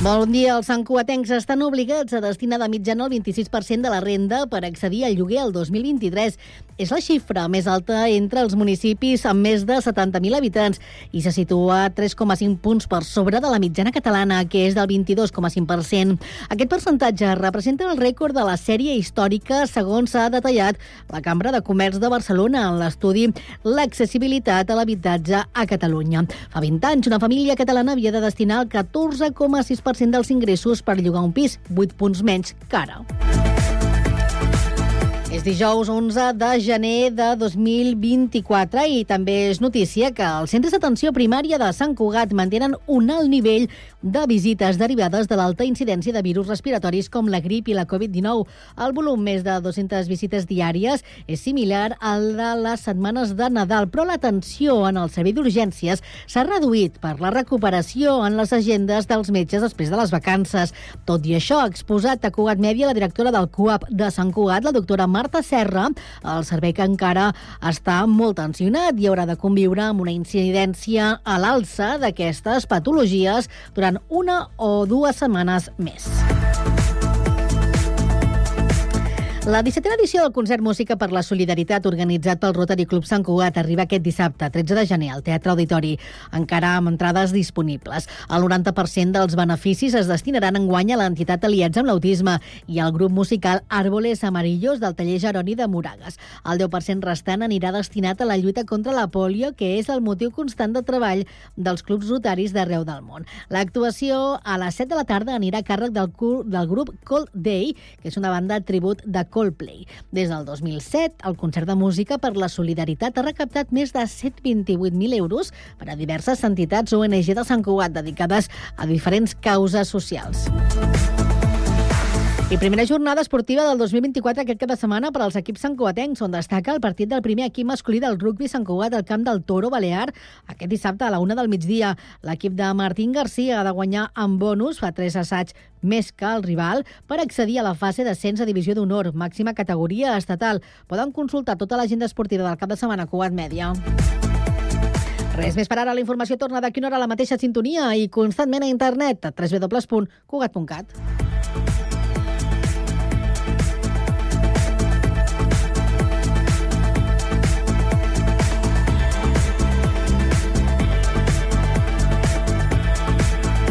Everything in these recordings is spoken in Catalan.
Bon dia. Els santcuatencs estan obligats a destinar de mitjana el 26% de la renda per accedir al lloguer el 2023. És la xifra més alta entre els municipis amb més de 70.000 habitants i se situa 3,5 punts per sobre de la mitjana catalana, que és del 22,5%. Aquest percentatge representa el rècord de la sèrie històrica, segons s'ha detallat la Cambra de Comerç de Barcelona en l'estudi L'accessibilitat a l'habitatge a Catalunya. Fa 20 anys, una família catalana havia de destinar el 14,6% 10% dels ingressos per llogar un pis, 8 punts menys que ara. És dijous 11 de gener de 2024 i també és notícia que els centres d'atenció primària de Sant Cugat mantenen un alt nivell de visites derivades de l'alta incidència de virus respiratoris com la grip i la Covid-19. El volum més de 200 visites diàries és similar al de les setmanes de Nadal, però l'atenció en el servei d'urgències s'ha reduït per la recuperació en les agendes dels metges després de les vacances. Tot i això, ha exposat a Cugat Mèdia la directora del CUAP de Sant Cugat, la doctora Marta Marta Serra, el servei que encara està molt tensionat i haurà de conviure amb una incidència a l'alça d'aquestes patologies durant una o dues setmanes més. La 17a edició del concert Música per la Solidaritat organitzat pel Rotary Club Sant Cugat arriba aquest dissabte, 13 de gener, al Teatre Auditori, encara amb entrades disponibles. El 90% dels beneficis es destinaran en guany a l'entitat Aliats amb l'Autisme i al grup musical Árboles Amarillos del taller Geroni de Moragas. El 10% restant anirà destinat a la lluita contra la polio, que és el motiu constant de treball dels clubs rotaris d'arreu del món. L'actuació a les 7 de la tarda anirà a càrrec del, del grup Cold Day, que és una banda tribut de Cold Coldplay. Des del 2007, el concert de música per la solidaritat ha recaptat més de 128.000 euros per a diverses entitats ONG de Sant Cugat dedicades a diferents causes socials. I primera jornada esportiva del 2024 aquest cap de setmana per als equips santcugatencs, on destaca el partit del primer equip masculí del rugby Sant Cugat al camp del Toro Balear aquest dissabte a la una del migdia. L'equip de Martín Garcia ha de guanyar amb bonus, fa tres assaigs més que el rival, per accedir a la fase d'ascens a Divisió d'Honor, màxima categoria estatal. Poden consultar tota l'agenda esportiva del cap de setmana a Cugat Mèdia. Res més per ara, la informació torna d'aquí una hora a la mateixa sintonia i constantment a internet a www.cugat.cat.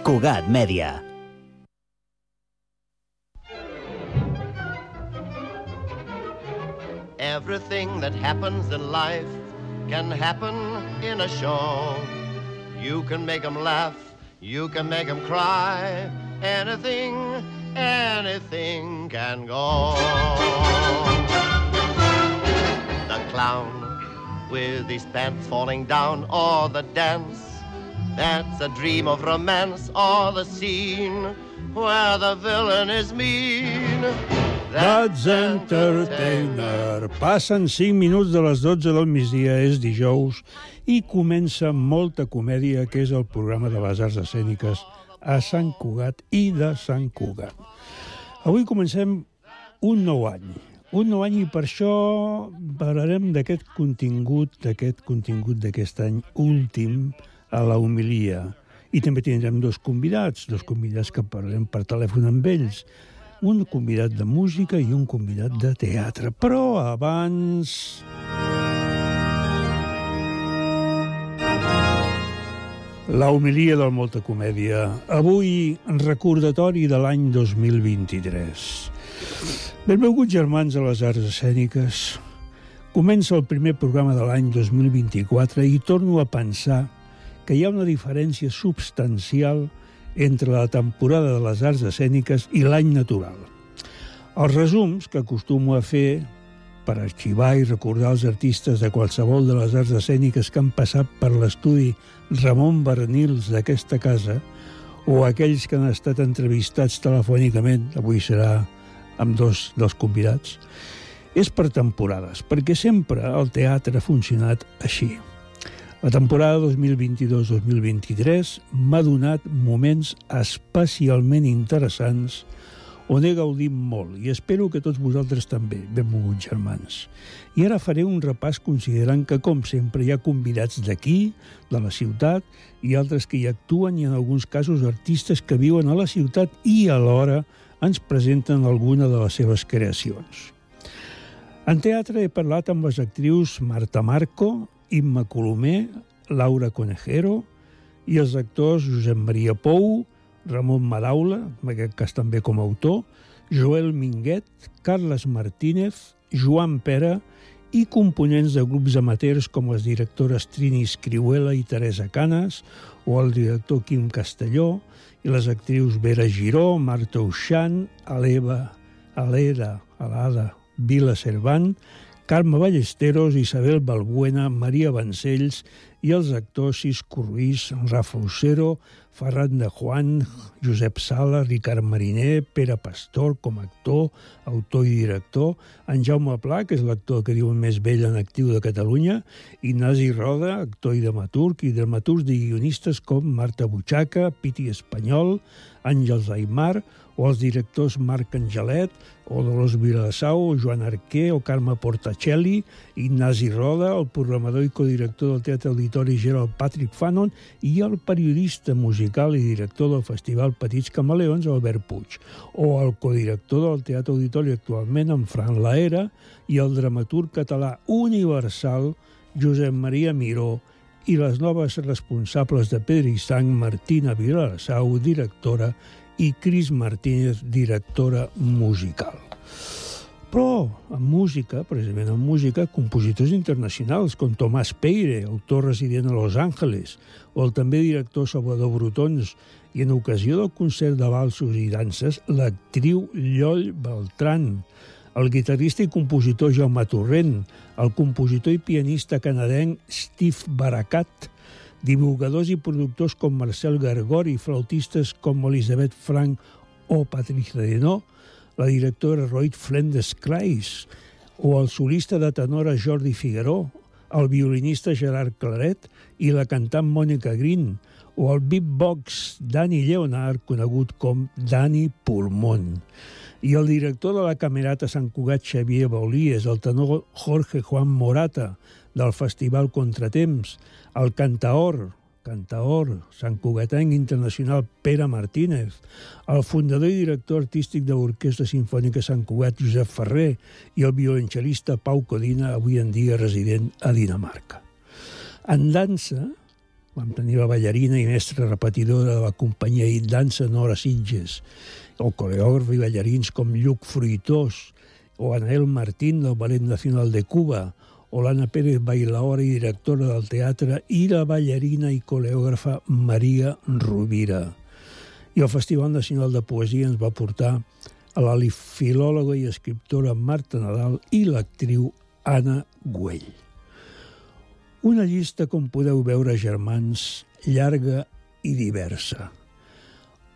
Cugat Mèdia. Everything that happens in life can happen in a show. You can make them laugh, you can make them cry. Anything, anything can go. The clown with his pants falling down, or the dance that's a dream of romance, or the scene where the villain is mean. That's Entertainer. Passen 5 minuts de les 12 del migdia, és dijous, i comença molta comèdia, que és el programa de les arts escèniques a Sant Cugat i de Sant Cugat. Avui comencem un nou any. Un nou any i per això parlarem d'aquest contingut, d'aquest contingut d'aquest any últim a la humilia. I també tindrem dos convidats, dos convidats que parlarem per telèfon amb ells. Un convidat de música i un convidat de teatre. Però abans... La humilia del Molta Comèdia. Avui, recordatori de l'any 2023. Benvinguts, germans, a les arts escèniques. Comença el primer programa de l'any 2024 i torno a pensar que hi ha una diferència substancial entre la temporada de les arts escèniques i l'any natural. Els resums que acostumo a fer per arxivar i recordar els artistes de qualsevol de les arts escèniques que han passat per l'estudi Ramon Bernils d'aquesta casa o aquells que han estat entrevistats telefònicament, avui serà amb dos dels convidats, és per temporades, perquè sempre el teatre ha funcionat així. La temporada 2022-2023 m'ha donat moments especialment interessants on he gaudit molt i espero que tots vosaltres també, benvolguts germans. I ara faré un repàs considerant que, com sempre, hi ha convidats d'aquí, de la ciutat, i altres que hi actuen i, en alguns casos, artistes que viuen a la ciutat i, alhora, ens presenten alguna de les seves creacions. En teatre he parlat amb les actrius Marta Marco, Imma Colomer, Laura Conejero i els actors Josep Maria Pou, Ramon Madaula, en aquest cas també com a autor, Joel Minguet, Carles Martínez, Joan Pera i components de grups amateurs com les directores Trini Escriuela i Teresa Canes o el director Quim Castelló i les actrius Vera Giró, Marta Uixant, Aleva, Alera, Alada, Vila Cervant, Carme Ballesteros, Isabel Balbuena, Maria Vancells i els actors Cisco Ruiz, Rafa Ocero, Ferran de Juan, Josep Sala, Ricard Mariner, Pere Pastor com a actor, autor i director, en Jaume Pla, que és l'actor que diuen més vell en actiu de Catalunya, Ignasi Roda, actor i dramaturg, i dramaturgs i guionistes com Marta Butxaca, Piti Espanyol, Àngels Aymar, o els directors Marc Angelet, o Dolors Vilassau, o Joan Arquer, o Carme Portacelli, Ignasi Roda, el programador i codirector del Teatre Auditori Gerald Patrick Fanon i el periodista musical i director del Festival Petits Camaleons, Albert Puig, o el codirector del Teatre Auditori actualment, en Fran Laera, i el dramaturg català universal, Josep Maria Miró, i les noves responsables de Pedri Sang, Martina Vilassau, directora, i Cris Martínez, directora musical. Però en música, precisament en música, compositors internacionals com Tomàs Peire, autor resident a Los Angeles, o el també director Salvador Brutons, i en ocasió del concert de valsos i danses, l'actriu Lloll Beltran, el guitarrista i compositor Jaume Torrent, el compositor i pianista canadenc Steve Barakat, divulgadors i productors com Marcel Gargori, flautistes com Elisabeth Frank o Patricia Denó, la directora Royd Flendes Kreis, o el solista de tenora Jordi Figueró, el violinista Gerard Claret i la cantant Mònica Green, o el beatbox Dani Leonard, conegut com Dani Pulmón. I el director de la Camerata Sant Cugat, Xavier Baulies, el tenor Jorge Juan Morata, del Festival Contratemps, el cantaor, cantaor, Sant Cugatenc Internacional Pere Martínez, el fundador i director artístic de l'Orquestra Sinfònica Sant Cugat, Josep Ferrer, i el violoncel·lista Pau Codina, avui en dia resident a Dinamarca. En dansa, vam tenir la ballarina i mestra repetidora de la companyia i dansa Nora Sitges, o coreògraf i ballarins com Lluc Fruitós, o Anael Martín del Ballet Nacional de Cuba, o l'Anna Pérez bailaora i directora del teatre, i la ballarina i coreògrafa Maria Rovira. I el Festival Nacional de Poesia ens va portar a la filòloga i escriptora Marta Nadal i l'actriu Anna Güell. Una llista, com podeu veure, germans, llarga i diversa.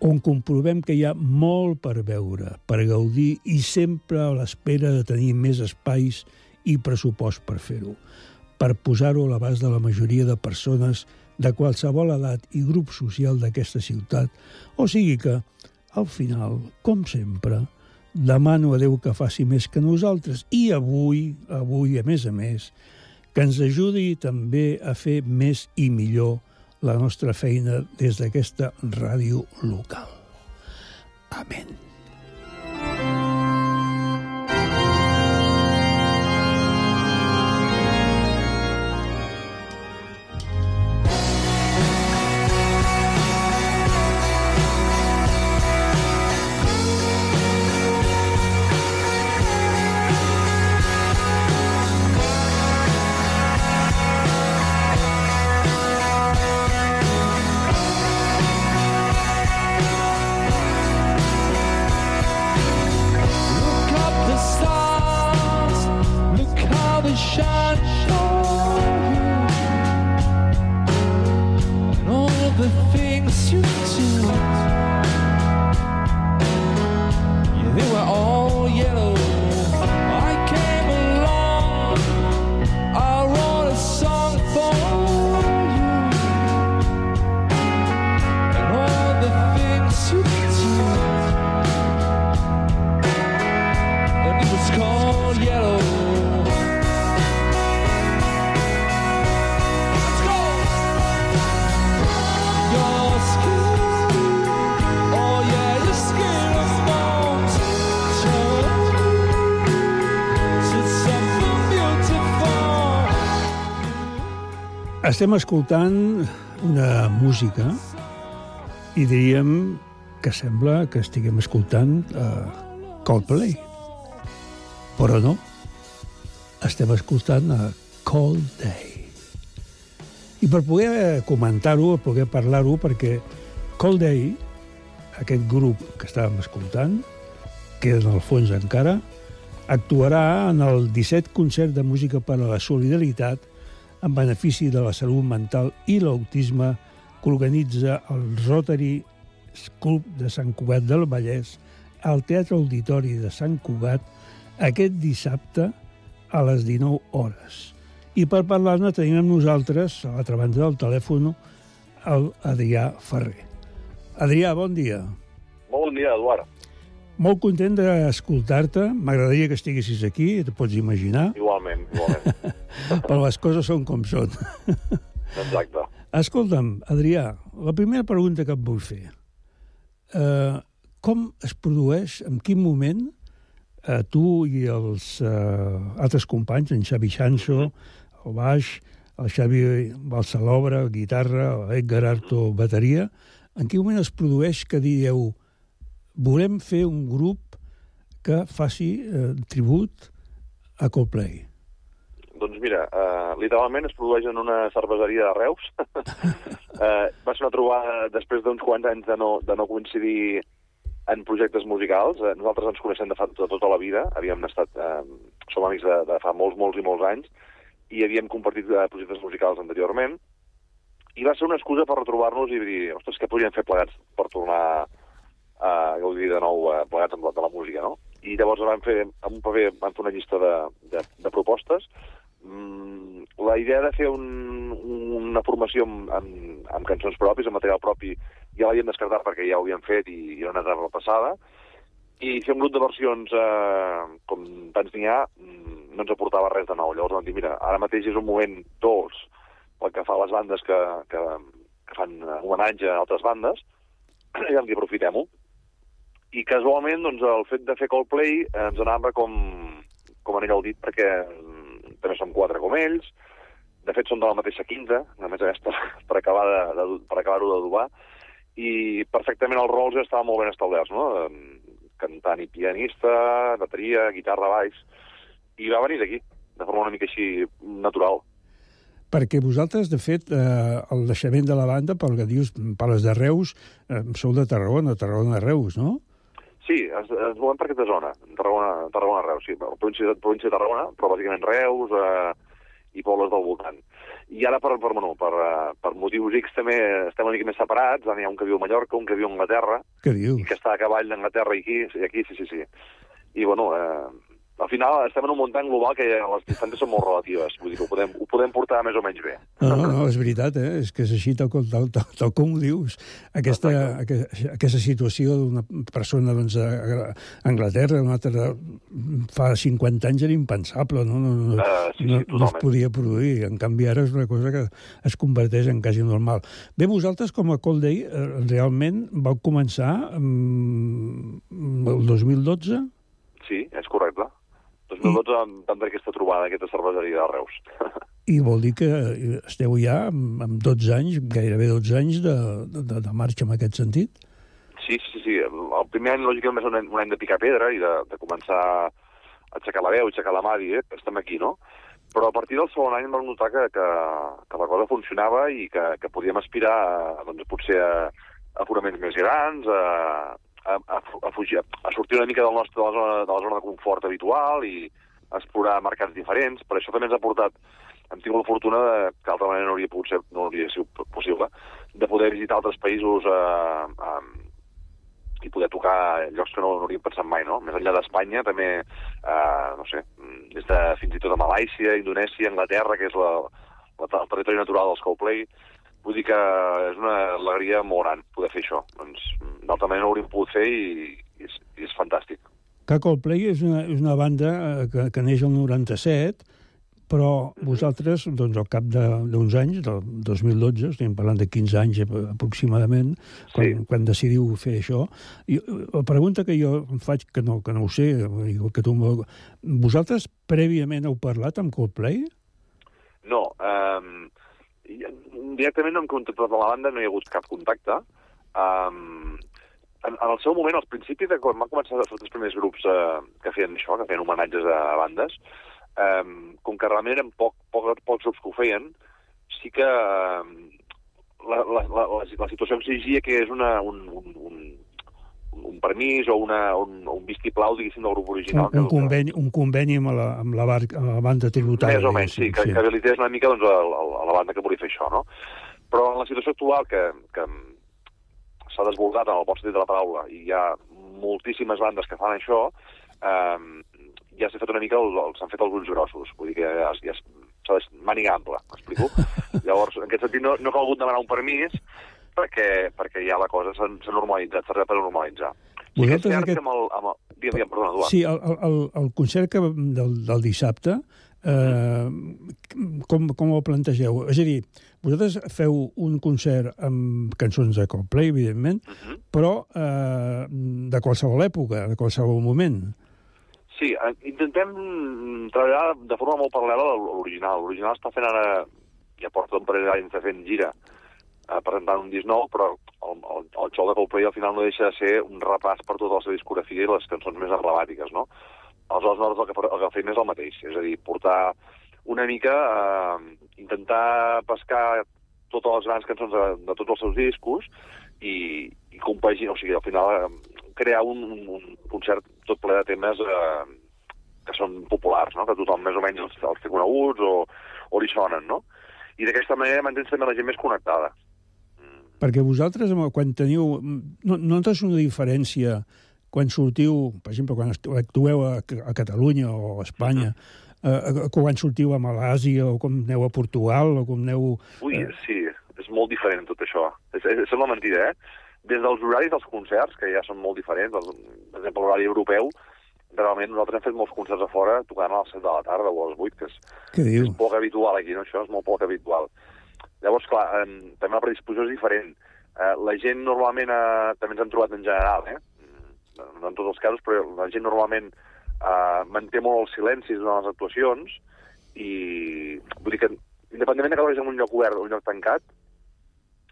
on comprovem que hi ha molt per veure, per gaudir i sempre a l'espera de tenir més espais i pressupost per fer-ho, per posar-ho a l'abast de la majoria de persones de qualsevol edat i grup social d'aquesta ciutat, o sigui que, al final, com sempre, demano a Déu que faci més que nosaltres i avui, avui, a més a més, que ens ajudi també a fer més i millor la nostra feina des d'aquesta ràdio local. Amén. Estem escoltant una música i diríem que sembla que estiguem escoltant uh, Coldplay. Però no. Estem escoltant a Cold Day. I per poder comentar-ho, per poder parlar-ho, perquè Cold Day, aquest grup que estàvem escoltant, que en el fons encara, actuarà en el 17 concert de música per a la solidaritat en benefici de la salut mental i l'autisme que organitza el Rotary Club de Sant Cugat del Vallès al Teatre Auditori de Sant Cugat aquest dissabte a les 19 hores. I per parlar-ne tenim amb nosaltres, a l'altra banda del telèfon, el Adrià Ferrer. Adrià, bon dia. Bon dia, Eduard. Molt content d'escoltar-te. M'agradaria que estiguessis aquí, te pots imaginar, Igualment, igualment. però les coses són com són. Exacte. Escolta'm, Adrià, la primera pregunta que et vull fer. Uh, com es produeix, en quin moment, uh, tu i els uh, altres companys, en Xavi Xanso, el baix, el Xavi Balsalobra, guitarra, l'Edgar Arto, bateria, en quin moment es produeix que dieu volem fer un grup que faci uh, tribut a Coldplay? Doncs mira, uh, literalment es produeix en una cerveseria de Reus. uh, va ser una trobada després d'uns quants anys de no, de no coincidir en projectes musicals. Uh, nosaltres ens coneixem de fa de tota la vida. Havíem estat... Uh, som amics de, de fa molts, molts i molts anys i havíem compartit uh, projectes musicals anteriorment. I va ser una excusa per retrobar-nos i dir, ostres, què podríem fer plegats per tornar a gaudir de nou uh, plegats amb la, de la música, no? I llavors vam fer, amb un paper, vam fer una llista de, de, de propostes. Mm, la idea de fer un, una formació amb, amb, amb cançons propis, amb material propi, ja l'havíem descartat perquè ja ho havíem fet i, i era una etapa passada. I fer un grup de versions eh, com tants n'hi ha mm, no ens aportava res de nou. Llavors vam dir, mira, ara mateix és un moment dolç pel que fa a les bandes que, que, que fan homenatge a altres bandes, i vam dir, aprofitem-ho. I casualment, doncs, el fet de fer Coldplay eh, ens anava com, com anell al dit, perquè mm, també som quatre com ells, de fet són de la mateixa quinta, a més a més per, per acabar de, de, per acabar-ho d'adobar, i perfectament els rols ja estaven molt ben establerts, no? Cantant i pianista, bateria, guitarra, baix, i va venir d'aquí, de forma una mica així natural. Perquè vosaltres, de fet, eh, el naixement de la banda, pel que dius, parles de Reus, eh, sou de Tarragona, Tarragona de Reus, no? Sí, ens, ens movem per aquesta zona, Tarragona, Tarragona Reus, sí, província, província de Tarragona, però bàsicament Reus eh, i pobles del voltant. I ara, per, per, bueno, per, eh, per motius X també estem una mica més separats. Ara hi ha un que viu a Mallorca, un que viu a Anglaterra, Què dius? i que està a cavall d'Anglaterra i aquí, i aquí, sí, sí, sí. I, bueno, eh, al final estem en un muntany global que les distàncies són molt relatives, vull dir que ho podem, ho podem portar més o menys bé. No, no, no, és veritat, eh? és que és així tal, com- tal, tal, tal com ho dius. Aquesta, aque- aquesta situació d'una persona doncs, a Anglaterra, una altra fa 50 anys era impensable, no, no, no, Eh, sí, sí, no, no es podia produir. En canvi, ara és una cosa que es converteix en quasi normal. Bé, vosaltres, com a Cold Day, eh, realment vau començar mm, el 2012? Sí, és correcte. 2012 vam, tenir aquesta trobada, aquesta cerveseria de Reus. I vol dir que eh, esteu ja amb, amb 12 anys, gairebé 12 anys de, de, de marxa en aquest sentit? Sí, sí, sí. El primer any, lògicament, és un any, un any de picar pedra i de, de començar a aixecar la veu, aixecar la mà, dir, eh, estem aquí, no? Però a partir del segon any vam notar que, que, que la cosa funcionava i que, que podíem aspirar, a, doncs, potser a, a fonaments més grans, a, a, a, a, fugir, a sortir una mica del nostre, de, la zona, de la zona de confort habitual i a explorar mercats diferents. Per això també ens ha portat hem tingut la fortuna de, que d'altra manera no hauria, pogut ser, no hauria sigut possible de poder visitar altres països eh, eh, i poder tocar llocs que no, no hauríem pensat mai, no? Més enllà d'Espanya, també, eh, no sé, des de fins i tot a Malàisia, Indonèsia, Anglaterra, que és la, la, el territori natural dels Coldplay, vull dir que és una alegria molt gran poder fer això. Doncs, d'altra manera no ho hauríem pogut fer i, i, és, i és fantàstic. Que Coldplay és una, és una banda eh, que, que neix el 97, però vosaltres, doncs, al cap de- d'uns anys, del 2012, estem parlant de 15 anys aproximadament, quan, Sí. quan decidiu fer això, i la pregunta que jo em faig, que no, que no ho sé, que tu, vosaltres prèviament heu parlat amb Coldplay? No, eh, directament amb la banda, no hi ha hagut cap contacte. Um, en, en el seu moment, al principi, de quan van començar a sortir els primers grups eh, que feien això, que feien homenatges a, bandes, um, com que realment eren poc, poc, pocs grups que ho feien, sí que um, la, la, la, la, la situació exigia que és una, un, un, un, un permís o una, un, un vistiplau, diguéssim, del grup Un, original. un, conveni, un conveni amb la, amb la, bar, amb la banda tributària. Més o menys, sí, que, diguéssim, que habilités una mica doncs, a, a, la banda que volia fer això, no? Però en la situació actual, que, que s'ha desbordat en el bon sentit de la paraula, i hi ha moltíssimes bandes que fan això, eh, ja s'ha fet una mica, s'han fet els ulls grossos, vull dir que ja, ja s'ha de manigar ample, m'explico? Llavors, en aquest sentit, no, no ha calgut demanar un permís, perquè, perquè ja la cosa s'ha normalitzat, s'ha a normalitzar. Sí que Vosaltres cert aquest- que amb el... Amb el... Digue'm, digue'm, perdona, Eduard. Sí, el, el, el, concert que, del, del dissabte, eh, com, com ho plantegeu? És a dir, vosaltres feu un concert amb cançons de Coldplay, evidentment, Mhm. però eh, de qualsevol època, de qualsevol moment. Sí, eh, intentem treballar de forma molt paral·lela a l'original. L'original està fent ara, ja porta un parell d'anys fent gira, eh, presentant un disc nou, però el, el, el show de Coldplay al final no deixa de ser un repàs per tota la seva discografia i les cançons més emblemàtiques, no? Aleshores, nosaltres el que, el que fem és el mateix, és a dir, portar una mica, eh, intentar pescar totes les grans cançons de, de tots els seus discos i, i compaginar, o sigui, al final eh, crear un, un concert tot ple de temes eh, que són populars, no? que tothom més o menys els, els té coneguts o, o li sonen, no? I d'aquesta manera mantens també la gent més connectada. Perquè vosaltres, quan teniu... No, no notes una diferència quan sortiu, per exemple, quan actueu a, a Catalunya o a Espanya, eh, quan sortiu a Malàsia o com aneu a Portugal o com aneu... Ui, sí, és molt diferent tot això. És, és, és una mentida, eh? Des dels horaris dels concerts, que ja són molt diferents, els, per exemple, l'horari europeu, realment nosaltres hem fet molts concerts a fora tocant a les 7 de la tarda o a les 8, que és, diu? és poc habitual aquí, no? Això és molt poc habitual. Llavors, clar, eh, també la predisposició és diferent. Eh, la gent normalment, eh, també ens hem trobat en general, eh? no en tots els casos, però la gent normalment eh, manté molt els silencis durant les actuacions i vull dir que independentment de que en un lloc obert o un lloc tancat,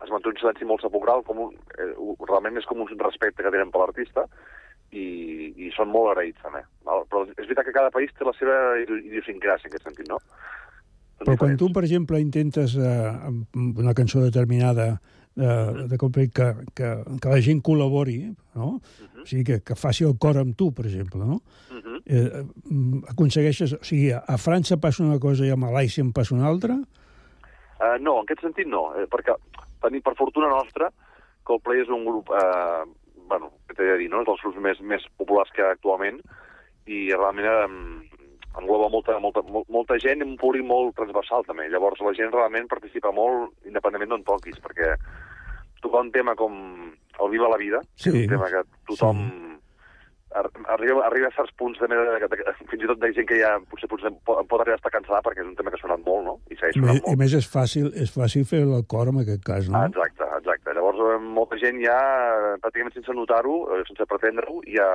es manté un silenci molt sepulcral, com un, eh, realment és com un respecte que tenen per l'artista i, i són molt agraïts també. Val? Però és veritat que cada país té la seva idiosincràsia en aquest sentit, no? Però quan tu, per exemple, intentes eh, una cançó determinada eh, de Coldplay que, que, que la gent col·labori, no? O sigui, que, que faci el cor amb tu, per exemple, no? Eh, mm, aconsegueixes... O sigui, a França passa una cosa i a Malàisia en passa una altra? Uh, no, en aquest sentit no, eh, perquè tenir, per fortuna nostra, Coldplay és un grup, eh, bueno, què t'he de dir, no? és dels grups més, més populars que actualment, i realment eh, engloba molta, molta, mol- molta gent i un públic molt transversal també. Llavors la gent realment participa molt independentment d'on toquis, perquè tocar un tema com el Viva la Vida, Sí. un tema que tothom ar- arriba, arriba a certs punts també, de, de, de, fins i tot de gent que ja potser, potser pot, pot arribar a estar cansada perquè és un tema que ha sonat molt, no? I I, molt. I més és fàcil, és fàcil fer l'acord en aquest cas, no? Ah, exacte, exacte. Llavors, eh, molta gent ja, eh, pràcticament sense notar-ho, eh, sense pretendre-ho, ja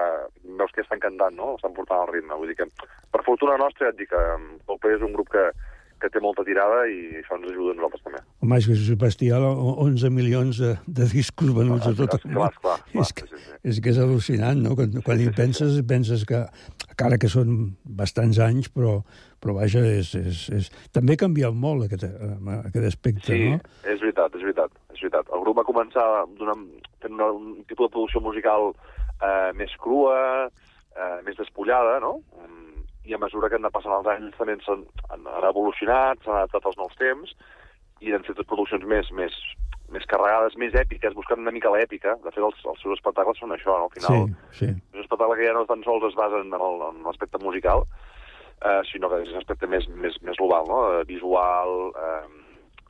veus que estan cantant, no? Estan portant el ritme. Vull dir que, per fortuna nostra, ja et dic que Coldplay és un grup que, que té molta tirada i això ens ajuda a nosaltres també. Home, és que és bestial, o- 11 milions de, de discos venuts a tot el Clar, món. clar, clar, és, que, sí, sí. és que és al·lucinant, no? Quan, quan hi penses, penses que, encara que són bastants anys, però, però vaja, és, és, és... també ha canviat molt aquest, eh, aquest aspecte, Sí, no? és veritat, és veritat, és veritat. El grup va començar donant, fent una, un tipus de producció musical eh, més crua, eh, més despullada, no? I a mesura que han anat passant els anys també han, han evolucionat, s'han adaptat als nous temps i han fet produccions més, més, més carregades, més èpiques, buscant una mica l'èpica. De fet, els, els seus espectacles són això, no? al final. Sí, sí. És un espectacle que ja no tan sols es basa en el- en l'aspecte musical, eh, sinó que és un aspecte més, més, més global, no? Eh, visual, eh,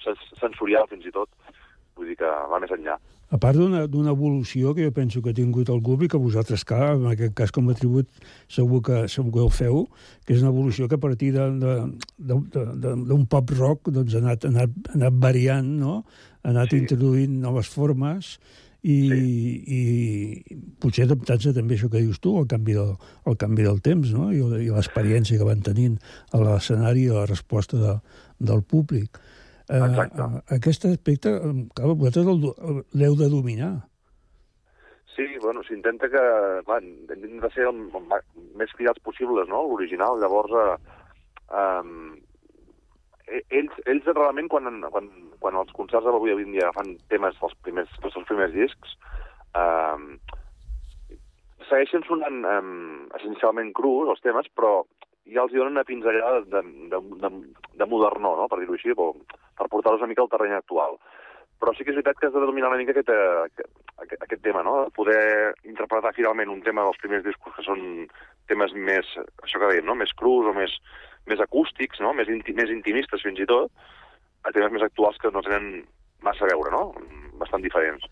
sens- sensorial fins i tot. Vull dir que va més enllà. A part d'una evolució que jo penso que ha tingut el grup i que vosaltres, clar, en aquest cas com a tribut, segur que, segur que ho feu, que és una evolució que a partir d'un pop rock doncs, ha, anat, ha, anat, ha anat variant, no? ha anat Sí. introduint noves formes i, i potser adaptant-se també això que dius tu, al canvi del, al canvi del temps no? i, i l'experiència que van tenint a l'escenari i a la resposta de, del públic. Eh, Exacte. eh, aquest aspecte, eh, clar, vosaltres l'heu de dominar. Sí, bueno, s'intenta que... Clar, hem de ser el, el, més fidels possibles, no?, l'original. Llavors, eh, eh, ells, ells realment, quan, quan, quan els concerts d'avui en dia fan temes dels primers, dels seus primers discs, eh, segueixen sonant eh, essencialment crus, els temes, però ja els donen una pinzellada de, de, de, de modernó, no?, per dir-ho així, o per portar-los una mica al terreny actual. Però sí que és veritat que has de dominar una mica aquest, eh, aquest, aquest tema, no? Poder interpretar finalment un tema dels primers discos que són temes més, això que dèiem, no? més crus o més, més acústics, no? més, inti més intimistes fins i tot, a temes més actuals que no tenen massa a veure, no? Bastant diferents.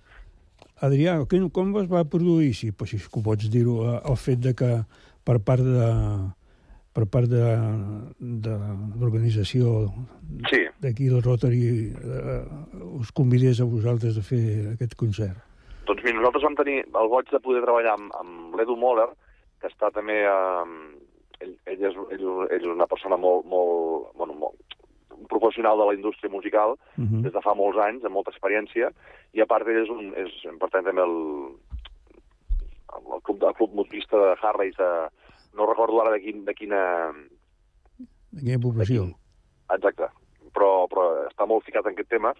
Adrià, com, es va produir, si, si pots dir-ho, eh, el fet de que per part de per part de, de l'organització Sí, d'aquí del Rotary eh, us convidés a vosaltres a fer aquest concert. doncs mira, nosaltres vam tenir el goig de poder treballar amb, amb l'Edu Moller, que està també... Eh, ell, ell, és, ell, ell és una persona molt, molt, bueno, molt un professional de la indústria musical, Uh -huh. des de fa molts anys, amb molta experiència, i a part ell és, un, és pertany també al, al club, al club motorista de Harleys, de, no recordo ara de, quin, de quina... De quina població? Exacte, però, però està molt ficat en aquest tema,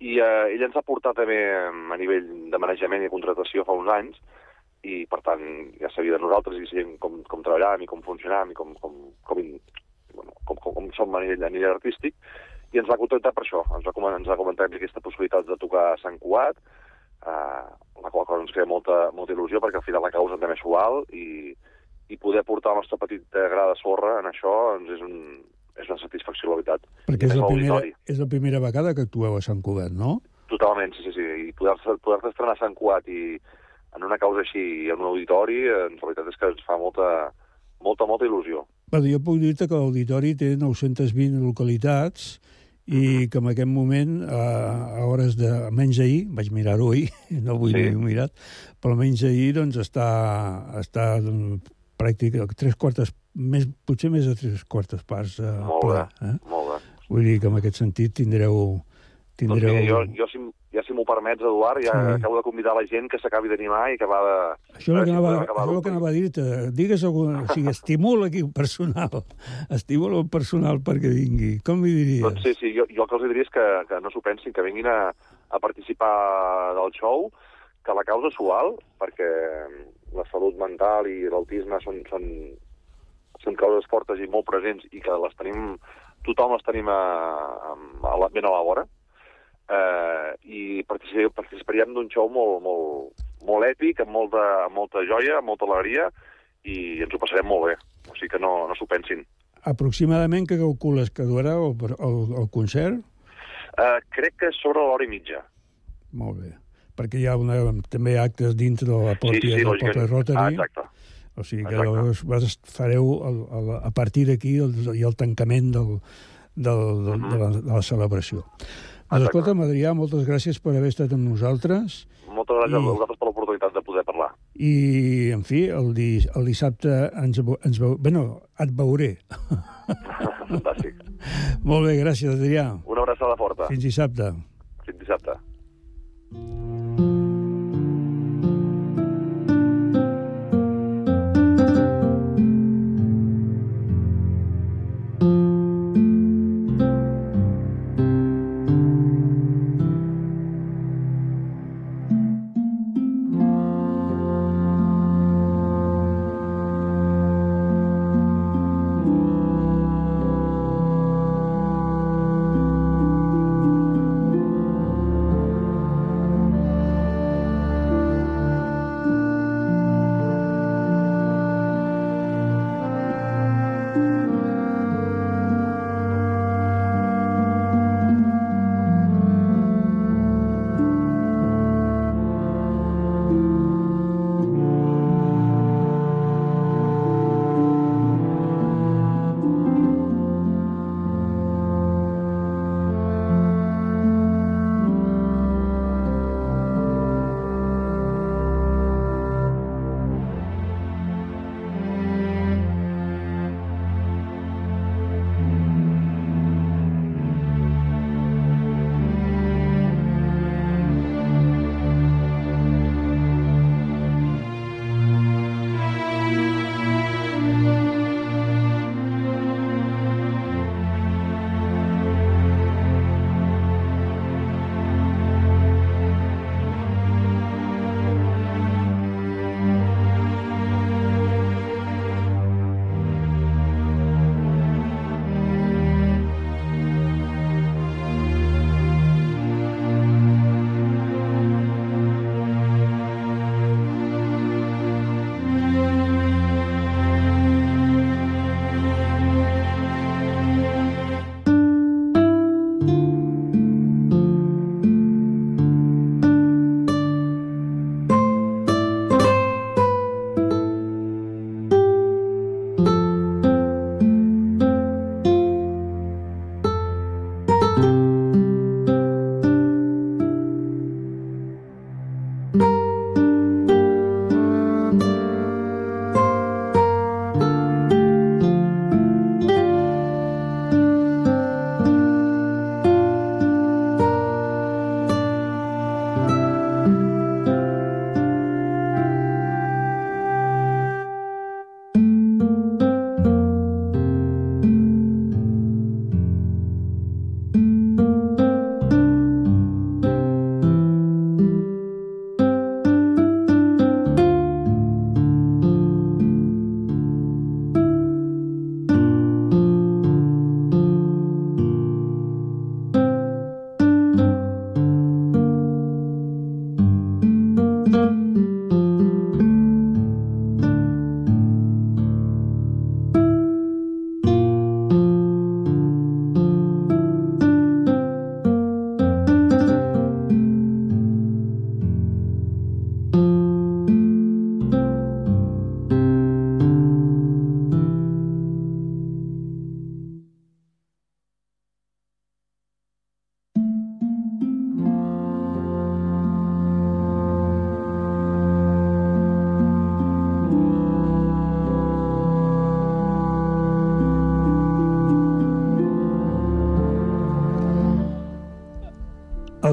i eh, ell ens ha portat també eh, a nivell de manejament i contratació fa uns anys, i per tant ja sabia de nosaltres i sabíem com, com treballàvem i com funcionàvem i com, com, com, bueno, com, com, com som a nivell, a nivell artístic, i ens va contactar per això, ens va, ens va comentar aquesta possibilitat de tocar a Sant Cugat, eh, la qual cosa ens crea molta, molta il·lusió perquè al final la causa també és sual i, i poder portar el nostre petit eh, gra de sorra en això doncs és, un, és una satisfacció, la veritat. Perquè és la, primera, és la primera vegada que actueu a Sant Cugat, no? Totalment, sí, sí, sí. I poder-te poder estrenar a Sant Cugat i en una causa així, i en un auditori, eh, la veritat és que ens fa molta, molta, molta il·lusió. Bueno, jo puc dir-te que l'auditori té 920 localitats i que en aquest moment, a, a hores de... Menys ahir, vaig mirar-ho ahir, no avui Sí. he mirat, però menys ahir doncs, està, està doncs, pràcticament tres quartes, més, potser més de tres quartes parts eh, Molt ple. bé, Eh? molt bé. Vull dir que en aquest sentit tindreu... Doncs tindreu... mira, jo, jo si, ja si m'ho permets, Eduard, ja Sí. acabo de convidar la gent que s'acabi d'animar i que va de... Això és el que si anava, això el que anava a dir-te. Digues algun... O sigui, estimula aquí el personal. Estimula el personal perquè vingui. Com li diries? Doncs sí, sí, jo, jo el que els diria és que, que no s'ho pensin, que vinguin a, a participar del show, que la causa és sual, perquè la salut mental i l'autisme són, són, són causes fortes i molt presents i que les tenim tothom els tenim a, a, la, ben a la vora, eh, i participaríem, participaríem d'un show molt, molt, molt èpic, amb molta, amb molta joia, amb molta alegria, i ens ho passarem molt bé. O sigui que no, no s'ho pensin. Aproximadament que calcules que durarà el, el, el concert? Eh, crec que sobre l'hora i mitja. Molt bé. Perquè hi ha una, també actes dintre de la pròpia, sí, sí, del poble Rotary. Ah, exacte. O sigui que llavors vosaltres fareu el, el, a partir d'aquí el, i el tancament del, del, del, uh -huh. de, la, de la celebració. Doncs escolta, Adrià, moltes gràcies per haver estat amb nosaltres. Moltes gràcies I... a vosaltres per l'oportunitat de poder parlar. I, en fi, el, di, el dissabte ens, ens veu... Bé, no, et veuré. Fantàstic. Molt bé, gràcies, Adrià. Una abraçada forta. Fins dissabte. Fins dissabte. Música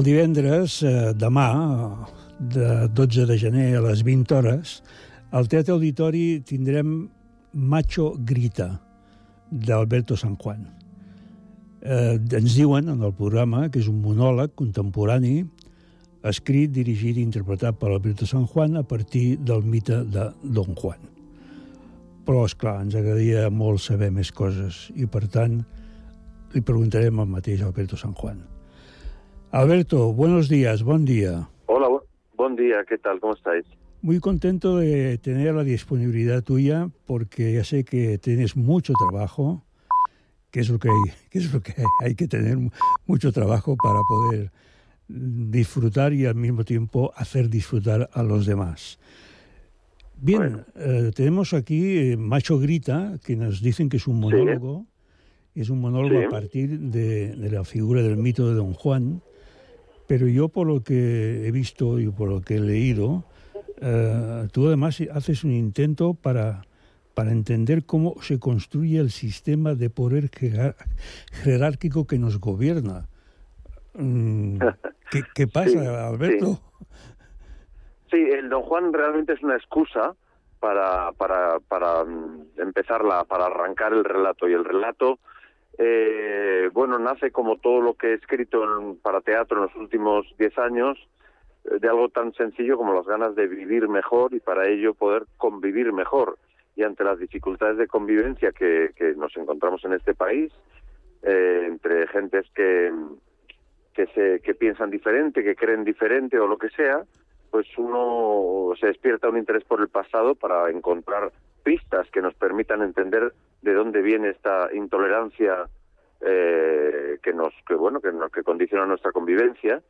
divendres, eh, demà, de 12 de gener a les 20 hores, al Teatre Auditori tindrem Macho Grita, d'Alberto San Juan. Eh, ens diuen en el programa que és un monòleg contemporani escrit, dirigit i interpretat per Alberto San Juan a partir del mite de Don Juan. Però, és clar ens agradaria molt saber més coses i, per tant, li preguntarem el mateix a Alberto San Juan. Alberto, buenos días, buen día. Hola, bu- buen día, ¿qué tal? ¿Cómo estáis? Muy contento de tener la disponibilidad tuya porque ya sé que tienes mucho trabajo, que es lo que hay, que es lo que hay, hay que tener mu- mucho trabajo para poder disfrutar y al mismo tiempo hacer disfrutar a los demás. Bien, eh, tenemos aquí eh, Macho Grita, que nos dicen que es un monólogo, es un monólogo Sí. a partir de, de la figura del mito de Don Juan, pero yo por lo que he visto y por lo que he leído, eh, tú además haces un intento para, para entender cómo se construye el sistema de poder jerárquico que nos gobierna. Mm, ¿Qué, qué pasa, Sí, Alberto? Sí, el Don Juan realmente es una excusa para, para, para mm, empezar la, para arrancar el relato. Y el relato, eh, bueno, nace como todo lo que he escrito para teatro en los últimos diez años, eh, de algo tan sencillo como las ganas de vivir mejor y para ello poder convivir mejor. Y ante las dificultades de convivencia que, que nos encontramos en este país, eh, entre gentes que, se, que piensan diferente, que creen diferente o lo que sea, pues uno se despierta un interés por el pasado para encontrar pistas que nos permitan entender de dónde viene esta intolerancia eh, que nos que bueno que, que condiciona nuestra convivencia.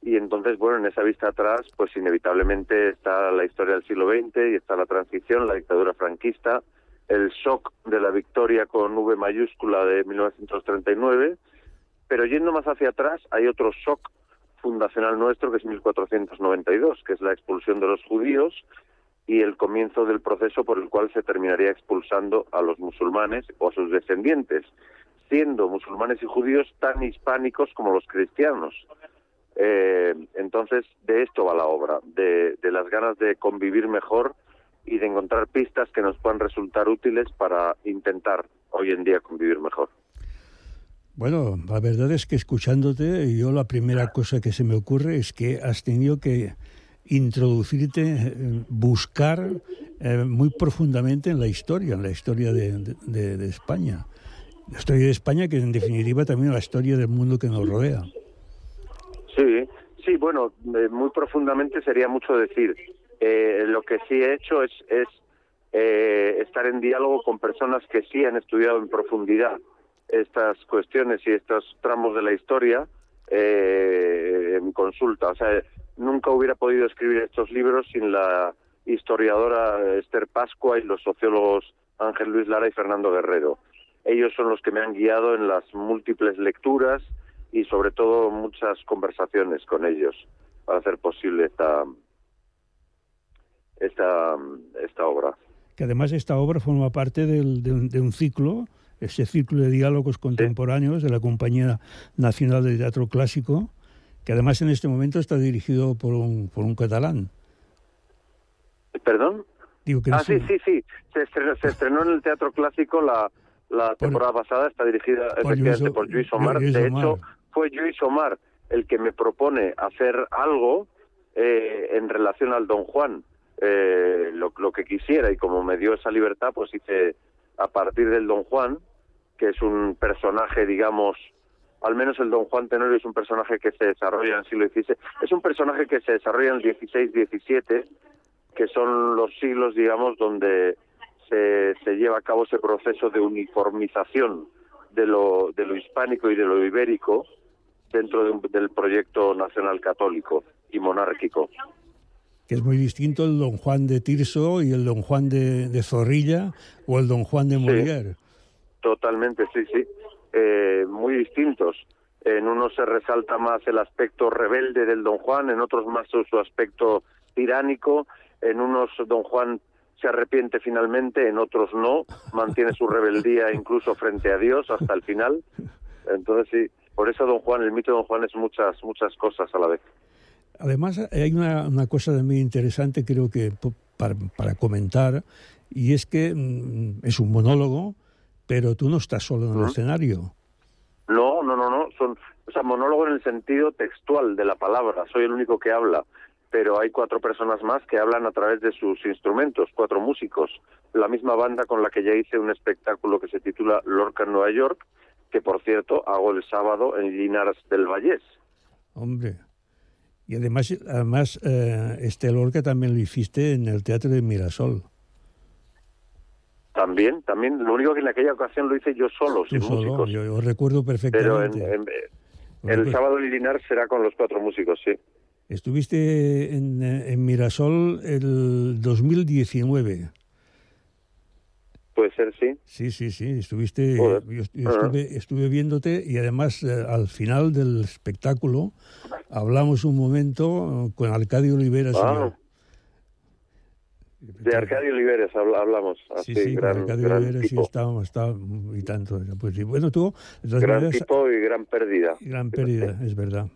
Y entonces bueno en esa vista atrás pues inevitablemente está la historia del siglo XX y está la transición la dictadura franquista el shock de la victoria con V mayúscula de 1939 pero yendo más hacia atrás hay otro shock fundacional nuestro, que es 1492, que es la expulsión de los judíos y el comienzo del proceso por el cual se terminaría expulsando a los musulmanes o a sus descendientes, siendo musulmanes y judíos tan hispánicos como los cristianos. Eh, entonces, de esto va la obra, de, de las ganas de convivir mejor y de encontrar pistas que nos puedan resultar útiles para intentar hoy en día convivir mejor. Bueno, la verdad es que escuchándote, yo la primera cosa que se me ocurre es que has tenido que introducirte, eh, buscar eh, muy profundamente en la historia, en la historia de, España. La historia de España, que en definitiva también la historia del mundo que nos rodea. Sí, sí, bueno, eh, muy profundamente sería mucho decir. Eh, lo que sí he hecho es, es eh, estar en diálogo con personas que sí han estudiado en profundidad estas cuestiones y estos tramos de la historia eh, en consulta. O sea, nunca hubiera podido escribir estos libros sin la historiadora Esther Pascua y los sociólogos Ángel Luis Lara y Fernando Guerrero. Ellos son los que me han guiado en las múltiples lecturas y sobre todo muchas conversaciones con ellos para hacer posible esta esta esta obra. Que además esta obra forma parte del- del- de un ciclo, ese ciclo de diálogos contemporáneos de la Compañía Nacional de Teatro Clásico, que además en este momento está dirigido por un, por un catalán. ¿Perdón? Digo que Ah, no sí, sí, sí. Se estrenó, se estrenó en el Teatro Clásico la, la temporada pasada, está dirigida por efectivamente Lluís por Luis Omar. Lluís de Omar. hecho, fue Luis Omar el que me propone hacer algo eh, en relación al Don Juan, eh, lo, lo que quisiera, y como me dio esa libertad, pues hice a partir del Don Juan, que es un personaje, digamos, al menos el Don Juan Tenorio es un personaje que se desarrolla en el siglo XVI, es un personaje que se desarrolla en el XVI-XVII, que son los siglos, digamos, donde se, se lleva a cabo ese proceso de uniformización de lo, de lo hispánico y de lo ibérico dentro de un- del proyecto nacional católico y monárquico. que es muy distinto el Don Juan de Tirso y el Don Juan de, de Zorrilla o el Don Juan de Molière. Totalmente, sí, sí. Eh, muy distintos. En unos se resalta más el aspecto rebelde del Don Juan, en otros más su, su aspecto tiránico, en unos Don Juan se arrepiente finalmente, en otros no, mantiene su rebeldía incluso frente a Dios hasta el final. Entonces sí, por eso Don Juan, el mito de Don Juan es muchas, muchas cosas a la vez. Además, hay una, una cosa también interesante, creo que para, para comentar, y es que mm, es un monólogo, pero tú no estás solo en el escenario. No, no, no, no. Son, o sea, monólogo en el sentido textual de la palabra. Soy el único que habla. Pero hay cuatro personas más que hablan a través de sus instrumentos, cuatro músicos. La misma banda con la que ya hice un espectáculo que se titula Lorca en Nueva York, que por cierto hago el sábado en Linares del Vallés. Hombre. Y además, además eh, este Lorca también lo hiciste en el Teatro de Mirasol. También, también, lo único que en aquella ocasión lo hice yo solo, Tú sin solo, músicos. yo, yo recuerdo Pero en- perfectamente. en- el sábado en Linares será con los cuatro músicos, sí. Estuviste en, eh, en Mirasol el 2019. Puede ser, sí. Sí, sí, sí, estuviste, Joder. yo, yo Ajá. estuve, estuve viéndote y además eh, al final del espectáculo hablamos un momento eh, con Arcadio Oliveras y Ah. yo. De Arcadio Oliveres habla- hablamos. Sí, Así, sí, gran, Arcadio gran y tipo. estábamos, estábamos y tanto. Pues, sí. Bueno, tú, Gran maneras, tipo y gran pérdida. Gran pérdida, es verdad.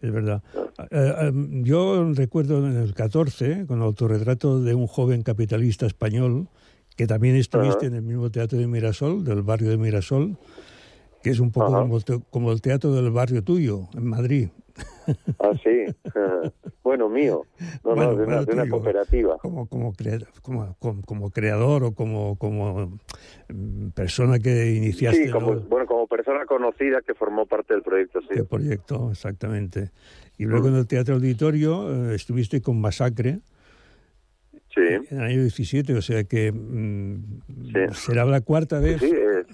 Es verdad. Eh, eh, yo recuerdo en el 14, con el autorretrato de un joven capitalista español, que también estuviste en el mismo teatro de Mirasol, del barrio de Mirasol, que es un poco como el teatro del barrio tuyo, en Madrid. Ah, sí. bueno, mío. No, Bueno, no, de una, de una cooperativa. Como, como, crea- como, como, creador o como, como mm, persona que iniciaste Sí, como, bueno, como persona conocida que formó parte del proyecto, sí. el proyecto, exactamente. Y luego en el Teatro Auditorio eh, estuviste con Masacre, Sí, en el año 17, o sea que mm, será la cuarta vez. sí, eh,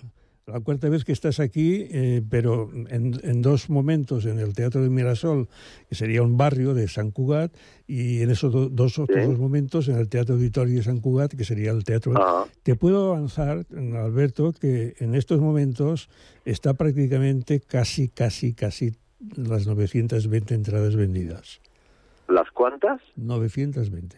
La cuarta vez que estás aquí, eh, pero en, en dos momentos, en el Teatro de Mirasol, que sería un barrio de San Cugat, y en esos do- dos otros dos momentos en el Teatro Auditorio de San Cugat, que sería el Teatro... Ah. Te puedo avanzar, Alberto, que en estos momentos está prácticamente casi, casi, casi las 920 entradas vendidas. ¿Las cuantas? 920.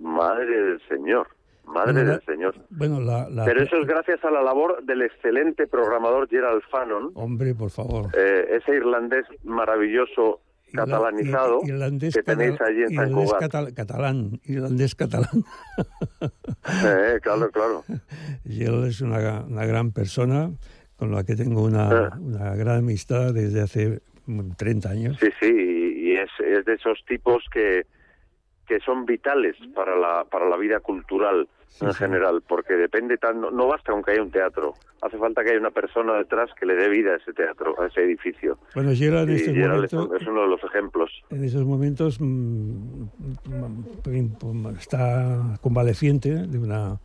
Madre del Señor. Madre Bueno, del Señor. Bueno, la... la- Pero eso es gracias a la labor del excelente programador Gerald Fannon, Hombre, por favor. eh, ese irlandés maravilloso catalanizado irlandés que tenéis allí en San irlandés Cugat. catal- catalán, irlandés catalán. Eh, claro, claro. Y él es una, una gran persona con la que tengo una, Ah. una gran amistad desde hace mm, 30 años. Sí, sí, y, y es, es de esos tipos que, que son vitales para la, para la vida cultural en general, porque depende tan, no, basta con que haya un teatro, hace falta que haya una persona detrás que le dé vida a ese teatro, a ese edificio. Bueno, Gerard en este momento- es uno de los ejemplos. En esos momentos mm, mm, está convaleciente de una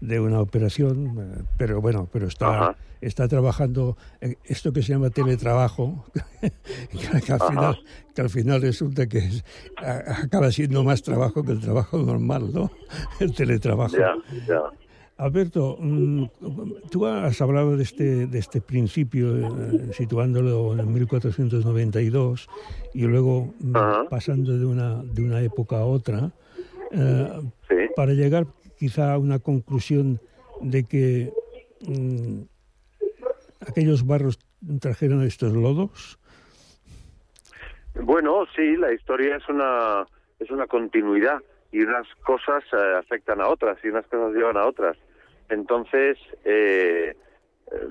de una operación, eh, pero bueno, pero está Ajá. está trabajando en esto que se llama teletrabajo, que, al final que al final resulta que es- acaba siendo más trabajo que el trabajo normal, ¿no? El teletrabajo. Ya, ya. Alberto, mm, tú has hablado de este, de este principio, eh, situándolo en 1492 y luego mm, pasando de una, de una época a otra, eh, para llegar quizá una conclusión de que mm, aquellos barros trajeron estos lodos. Bueno, sí, la historia es una es una continuidad y unas cosas eh, afectan a otras y unas cosas llevan a otras. Entonces, eh, eh,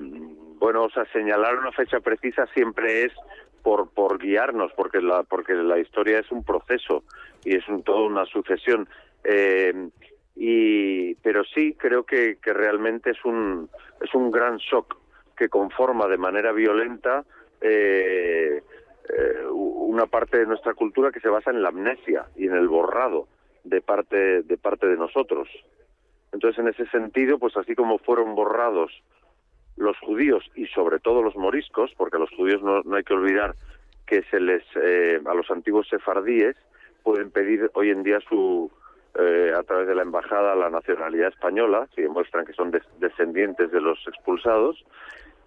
bueno, o sea, señalar una fecha precisa siempre es por por guiarnos, porque la porque la historia es un proceso y es un, toda una sucesión. Eh, y pero sí creo que, realmente es un es un gran shock que conforma de manera violenta eh, eh, una parte de nuestra cultura que se basa en la amnesia y en el borrado de parte de parte de nosotros. Entonces, en ese sentido, pues así como fueron borrados los judíos y sobre todo los moriscos, porque a los judíos no, no hay que olvidar que se les eh, a los antiguos sefardíes pueden pedir hoy en día su eh, a través de la embajada la nacionalidad española, si demuestran que son des- descendientes de los expulsados,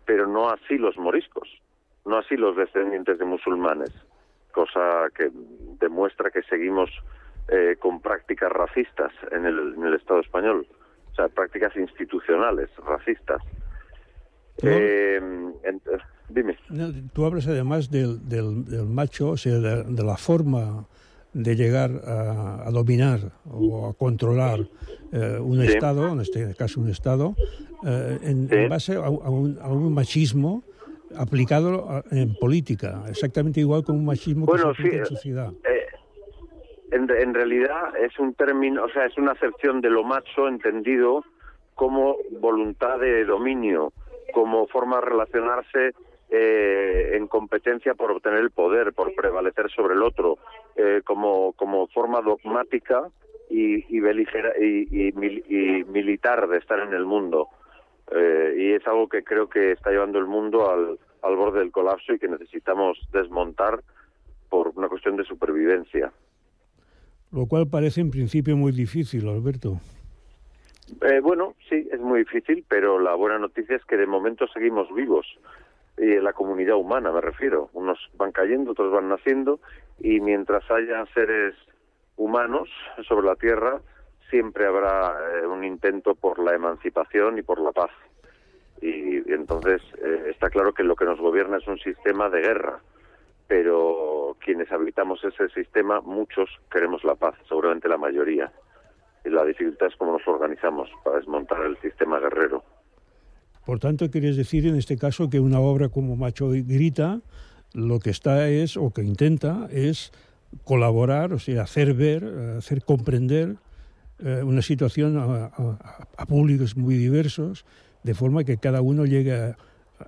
pero no así los moriscos, no así los descendientes de musulmanes, cosa que demuestra que seguimos eh, con prácticas racistas en el, en el Estado español, o sea, prácticas institucionales racistas. Eh, dime. No, Tú hablas además del, del, del macho, o sea, de, de la forma de llegar a, a dominar o a controlar eh, un Sí. Estado, en este caso un Estado, eh, en, en base a, a un, a un machismo aplicado a- en política, exactamente igual como un machismo Bueno, que se aplica sí, en sociedad. Eh, en, en realidad es un término, o sea, es una acepción de lo macho entendido como voluntad de dominio como forma de relacionarse eh, en competencia por obtener el poder, por prevalecer sobre el otro, eh, como, como forma dogmática y, y, beligera, y, y, mil- y militar de estar en el mundo. Eh, y es algo que creo que está llevando el mundo al, al borde del colapso y que necesitamos desmontar por una cuestión de supervivencia. Lo cual parece en principio muy difícil, Alberto. Eh, bueno, sí, es muy difícil, pero la buena noticia es que de momento seguimos vivos. En la comunidad humana, me refiero. Unos van cayendo, otros van naciendo, y mientras haya seres humanos sobre la Tierra, siempre habrá eh, un intento por la emancipación y por la paz. Y, y entonces eh, está claro que lo que nos gobierna es un sistema de guerra, pero quienes habitamos ese sistema, muchos queremos la paz, seguramente la mayoría. Y la dificultad es cómo nos organizamos para desmontar el sistema guerrero. Por tanto, quieres decir en este caso que una obra como Macho y Grita lo que está es, o que intenta, es colaborar, o sea, hacer ver, eh, hacer comprender eh, una situación a, a- públicos muy diversos, de forma que cada uno llegue a,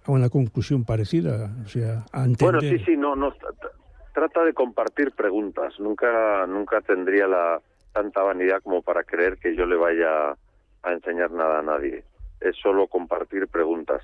una conclusión parecida, o sea, a entender. Bueno, sí, sí, no, no. tra- tra- Trata de compartir preguntas. Nunca, nunca tendría la tanta vanidad como para creer que yo le vaya a enseñar nada a nadie. Es solo compartir preguntas.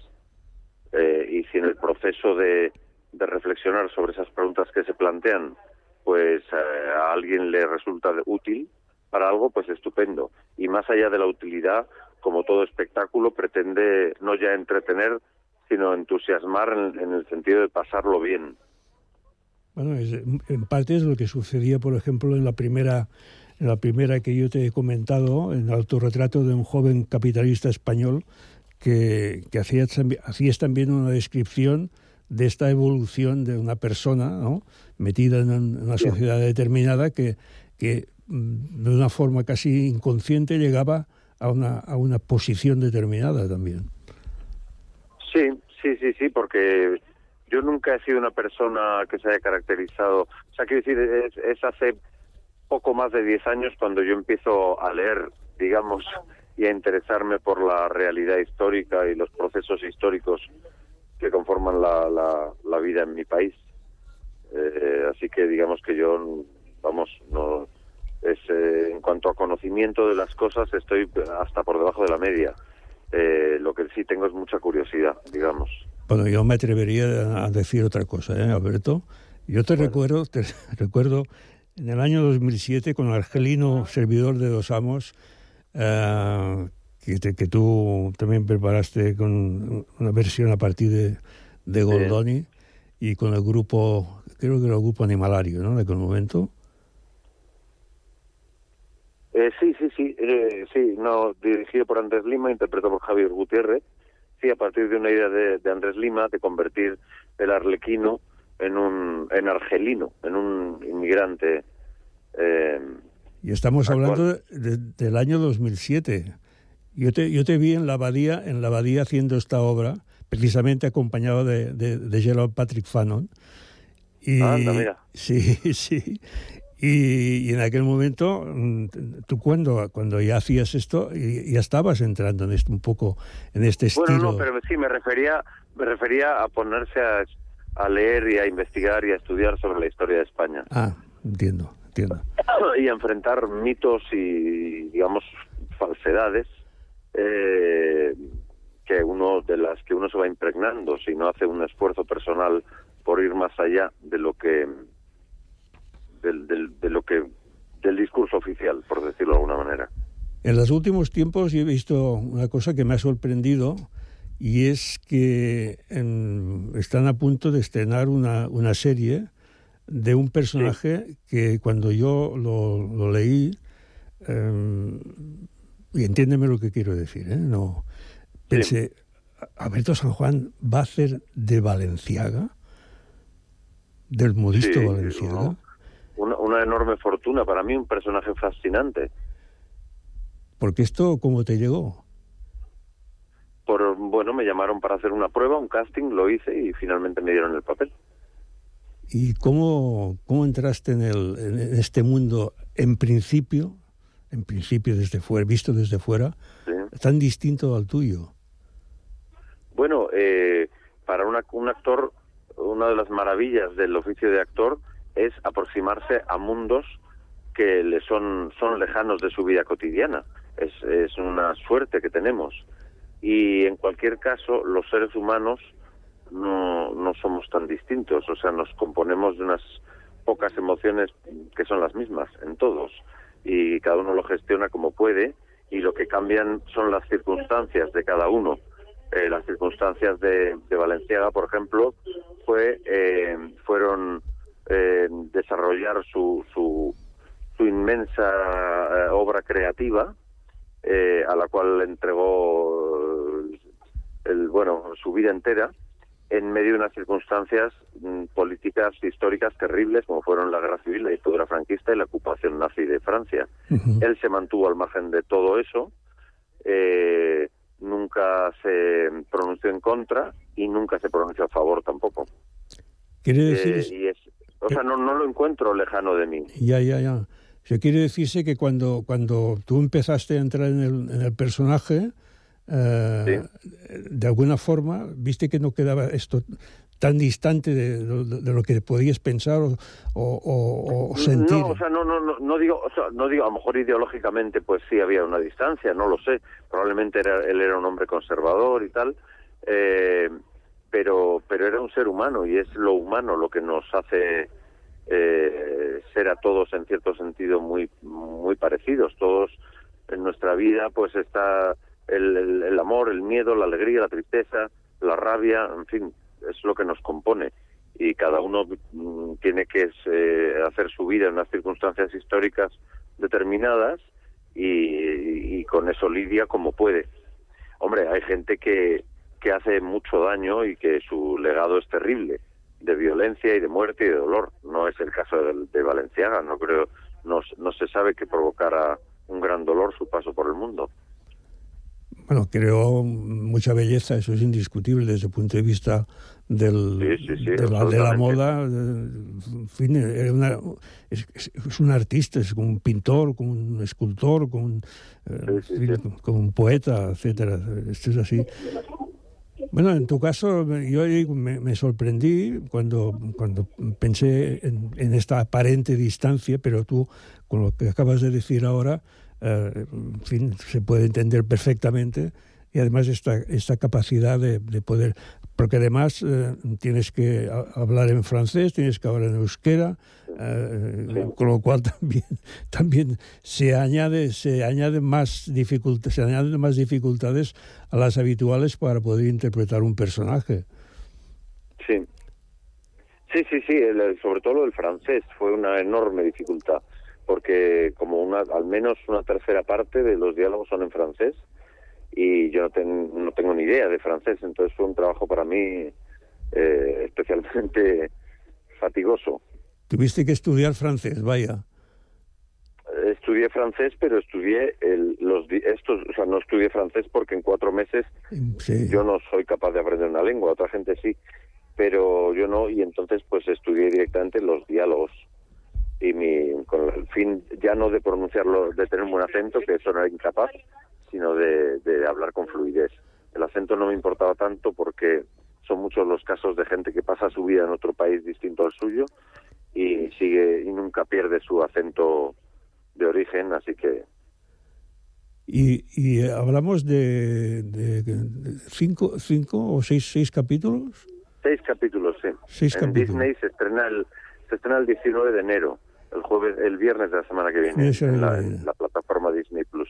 Eh, y si en el proceso de, de reflexionar sobre esas preguntas que se plantean, pues eh, a alguien le resulta útil para algo, pues estupendo. Y más allá de la utilidad, como todo espectáculo, pretende no ya entretener, sino entusiasmar en, en el sentido de pasarlo bien. Bueno, es- en parte es lo que sucedía, por ejemplo, en la primera, la primera que yo te he comentado, en el autorretrato de un joven capitalista español, que, que hacías, tambi- hacías también una descripción de esta evolución de una persona ¿no? metida en un- en una sociedad determinada que, que mm, de una forma casi inconsciente llegaba a una, a una posición determinada también. Sí, sí, sí, sí, porque yo nunca he sido una persona que se haya caracterizado. O sea, quiero decir, es, es hace poco más de 10 años cuando yo empiezo a leer, digamos, y a interesarme por la realidad histórica y los procesos históricos que conforman la, la, la vida en mi país. Eh, así que digamos que yo, vamos, no es eh, en cuanto a conocimiento de las cosas estoy hasta por debajo de la media. Eh, lo que sí tengo es mucha curiosidad, digamos. Bueno, yo me atrevería a decir otra cosa, ¿eh, Alberto? Yo te recuerdo, te recuerdo en el año 2007 con Argelino, servidor de Dos Amos, eh, que, te- que tú también preparaste con una versión a partir de, de Goldoni y con el grupo, creo que era el grupo Animalario, ¿no? De aquel momento. Eh, sí, sí, sí, eh, sí, no, dirigido por Andrés Lima, interpretado por Javier Gutiérrez. Sí, a partir de una idea de, de Andrés Lima de convertir el arlequino en un en argelino, en un inmigrante. Eh, Y estamos Actual. hablando de- de- del año 2007. Yo te, yo te vi en la abadía, en la abadía haciendo esta obra, precisamente acompañado de, de, de Gerald Patrick Fanon. Y, Anda, mira. Sí, sí. Y, y en aquel momento, mm, tú cuando, cuando ya hacías esto, ya estabas entrando en esto, un poco en este estilo. bueno, no, pero sí, me refería, me refería a ponerse a, a leer y a investigar y a estudiar sobre la historia de España. Ah, entiendo, entiendo. y a enfrentar mitos y, digamos, falsedades eh, que uno de las que uno se va impregnando si no hace un esfuerzo personal por ir más allá de lo que del, del- de lo que del discurso oficial, por decirlo de alguna manera. En los últimos tiempos he visto una cosa que me ha sorprendido y es que em, están a punto de estrenar una, una serie de un personaje que cuando yo lo, lo leí, em, y entiéndeme lo que quiero decir, ¿eh? no pensé, Alberto San Juan va a hacer de Valenciaga, del modisto Sí, Valenciaga. ¿no? Una, una enorme fortuna, para mí un personaje fascinante. Porque esto, ¿cómo te llegó? Por, bueno, me llamaron para hacer una prueba, un casting, lo hice y finalmente me dieron el papel. ¿Y cómo, cómo entraste en, el, en este mundo, en principio, en principio desde fuera, visto desde fuera, Sí. tan distinto al tuyo? Bueno, eh, para una- un actor, una de las maravillas del oficio de actor es aproximarse a mundos que le son, son lejanos de su vida cotidiana. Es, es una suerte que tenemos. Y en cualquier caso, los seres humanos no, no somos tan distintos. O sea, nos componemos de unas pocas emociones que son las mismas en todos. Y cada uno lo gestiona como puede. Y lo que cambian son las circunstancias de cada uno. Eh, las circunstancias de, de Valenciaga, por ejemplo, fue eh, fueron eh, desarrollar su, su, su inmensa eh, obra creativa, a la cual entregó el, bueno, su vida entera, en medio de unas circunstancias mm, políticas históricas terribles, como fueron la guerra civil, la dictadura franquista y la ocupación nazi de Francia. Él se mantuvo al margen de todo eso, eh, nunca se pronunció en contra y nunca se pronunció a favor tampoco. Quiere Eh, decir... y es, o sea, no, no lo encuentro lejano de mí. Ya, ya, ya. O sea, quiere decirse que cuando, cuando tú empezaste a entrar en el, en el personaje, eh, de alguna forma, viste que no quedaba esto tan distante de, de- de lo que podías pensar o- o sentir. No, o sea, no, no, no, no digo, o sea, no digo, a lo mejor ideológicamente, pues sí había una distancia, no lo sé. Probablemente era, él era un hombre conservador y tal, eh, pero, pero era un ser humano y es lo humano lo que nos hace eh, ser a todos en cierto sentido muy, muy parecidos. Todos en nuestra vida, pues está el, amor, el miedo, la alegría, la tristeza, la rabia, en fin, es lo que nos compone y cada uno mm, tiene que eh, hacer su vida en unas circunstancias históricas determinadas y, con eso lidia como puede. Hombre, hay gente que, que hace mucho daño y que su legado es terrible, de violencia y de muerte y de dolor. No es el caso de, de Valenciaga, no creo, no se sabe que provocara un gran dolor su paso por el mundo. Bueno, creó mucha belleza, eso es indiscutible desde el punto de vista del, Sí, sí, sí, de, la, de la absolutamente. moda. En fin, era una- es, un artista, es como un pintor, como un escultor, como un, eh, como un poeta, etcétera. Esto es así. Bueno, en tu caso, yo me, me sorprendí cuando, cuando pensé en, en esta aparente distancia, pero tú, con lo que acabas de decir ahora, eh, en fin, se puede entender perfectamente y además esta, esta capacidad de, de poder, porque además eh, tienes que hablar en francés, tienes que hablar en euskera, eh, con lo cual también, también se añade, se añade más dificultades, se añaden más dificultades a las habituales para poder interpretar un personaje. Sí. Sí, sí, sí, el- sobre todo el francés fue una enorme dificultad, porque como una, al menos una tercera parte de los diálogos son en francés y yo no, ten- no tengo ni idea de francés, entonces fue un trabajo para mí eh, especialmente fatigoso. Tuviste que estudiar francés, vaya. Estudié francés, pero estudié el, los estos, o sea, no estudié francés porque en cuatro meses Sí. yo no soy capaz de aprender una lengua, otra gente sí, pero yo no, y entonces pues estudié directamente los diálogos y mi, con el fin ya no de pronunciarlo, de tener un buen acento, que eso no era incapaz, sino de, de hablar con fluidez. El acento no me importaba tanto porque son muchos los casos de gente que pasa su vida en otro país distinto al suyo y sigue y nunca pierde su acento de origen, así que Y, y eh, hablamos de, de- de cinco, cinco o seis, seis capítulos. Seis capítulos, sí. Seis en capítulos. Disney se estrena el se estrena el 19 de enero, el jueves, el viernes de la semana que viene, Eso en la, es. en la plataforma Disney Plus.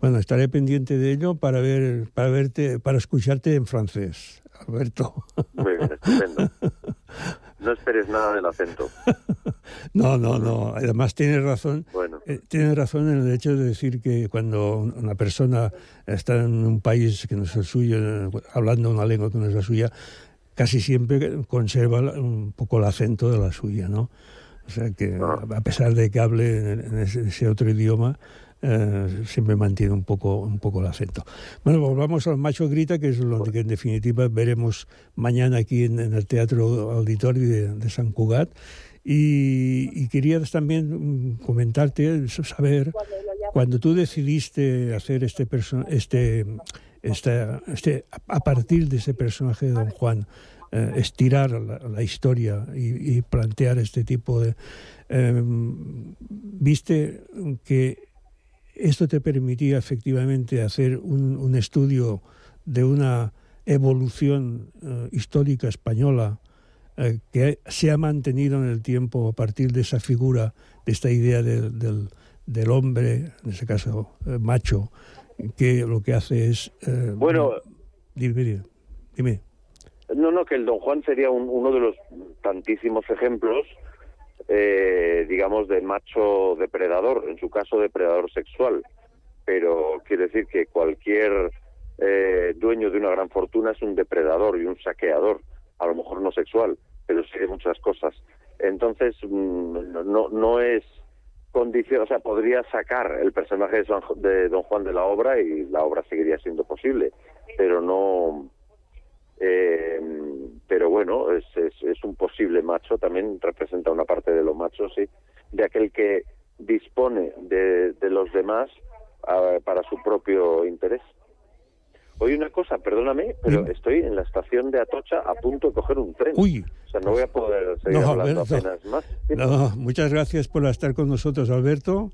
Bueno, estaré pendiente de ello para ver, para verte, para escucharte en francés, Alberto. Muy bien, estupendo. No esperes nada del acento. No, no, no. Además tienes razón. Bueno. Eh, tienes razón en el hecho de decir que cuando una persona está en un país que no es el suyo, hablando una lengua que no es la suya, casi siempre conserva un poco el acento de la suya, ¿no? O sea que a pesar de que hable en, ese, otro idioma, eh, siempre mantiene un poco, un poco el acento. Bueno, volvamos al Macho Grita, que es lo que en definitiva veremos mañana aquí en, en el Teatro Auditorio de, de San Cugat. Y, y quería también mm, comentarte, saber, cuando tú decidiste hacer este, este, este, este, a partir de ese personaje de Don Juan, eh, estirar la, la historia y, y, plantear este tipo de... Eh, viste que esto te permitía efectivamente hacer un, un estudio de una evolución eh, histórica española eh, que se ha mantenido en el tiempo a partir de esa figura, de esta idea del, del, del hombre, en ese caso macho, que lo que hace es... Bueno, dime, dime. No, no, que el Don Juan sería un- uno de los tantísimos ejemplos, eh, digamos, de macho depredador, en su caso depredador sexual. Pero quiere decir que cualquier eh, dueño de una gran fortuna es un depredador y un saqueador, a lo mejor no sexual, pero sí de muchas cosas. Entonces, mm, no, no, es condición, o sea, podría sacar el personaje de, San- de Don Juan de la obra y la obra seguiría siendo posible, pero no, eh, pero bueno, es, es, es un posible macho, también representa una parte de los machos, sí, de aquel que dispone de, de los demás ah, para su propio interés. Oye, una cosa, perdóname, pero estoy en la estación de Atocha a punto de coger un tren. Uy. O sea, no voy a poder seguir No, hablando Alberto. apenas más. No, muchas gracias por estar con nosotros, Alberto.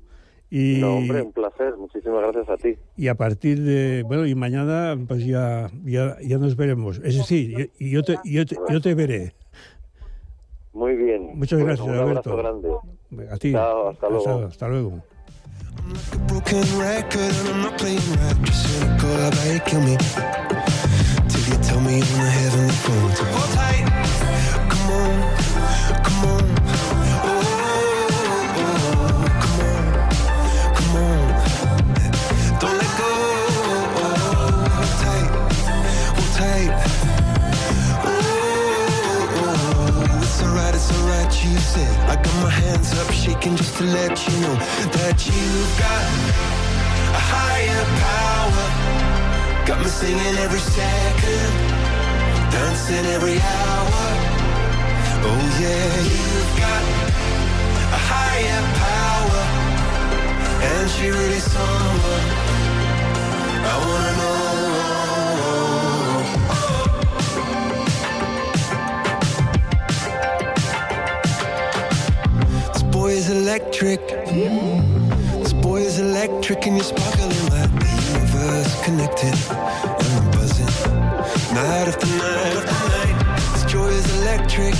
Y, No, hombre, un placer. Muchísimas gracias a ti. y a partir de, bueno, y mañana pues ya, ya, ya nos veremos. Es decir, y, y yo, te, yo, te, yo te veré. Muy bien. Muchas Bueno, gracias, Un abrazo Alberto. grande. A ti. Chao, hasta luego. hasta luego. You said. I got my hands up shaking just to let you know that you've got a higher power. Got me singing every second, dancing every hour. Oh yeah, you've got a higher power, and she really someone I wanna know. Boy is electric. This boy is electric, and you're sparkling like the universe connected. And I'm buzzing. Night after night after night. This joy is electric.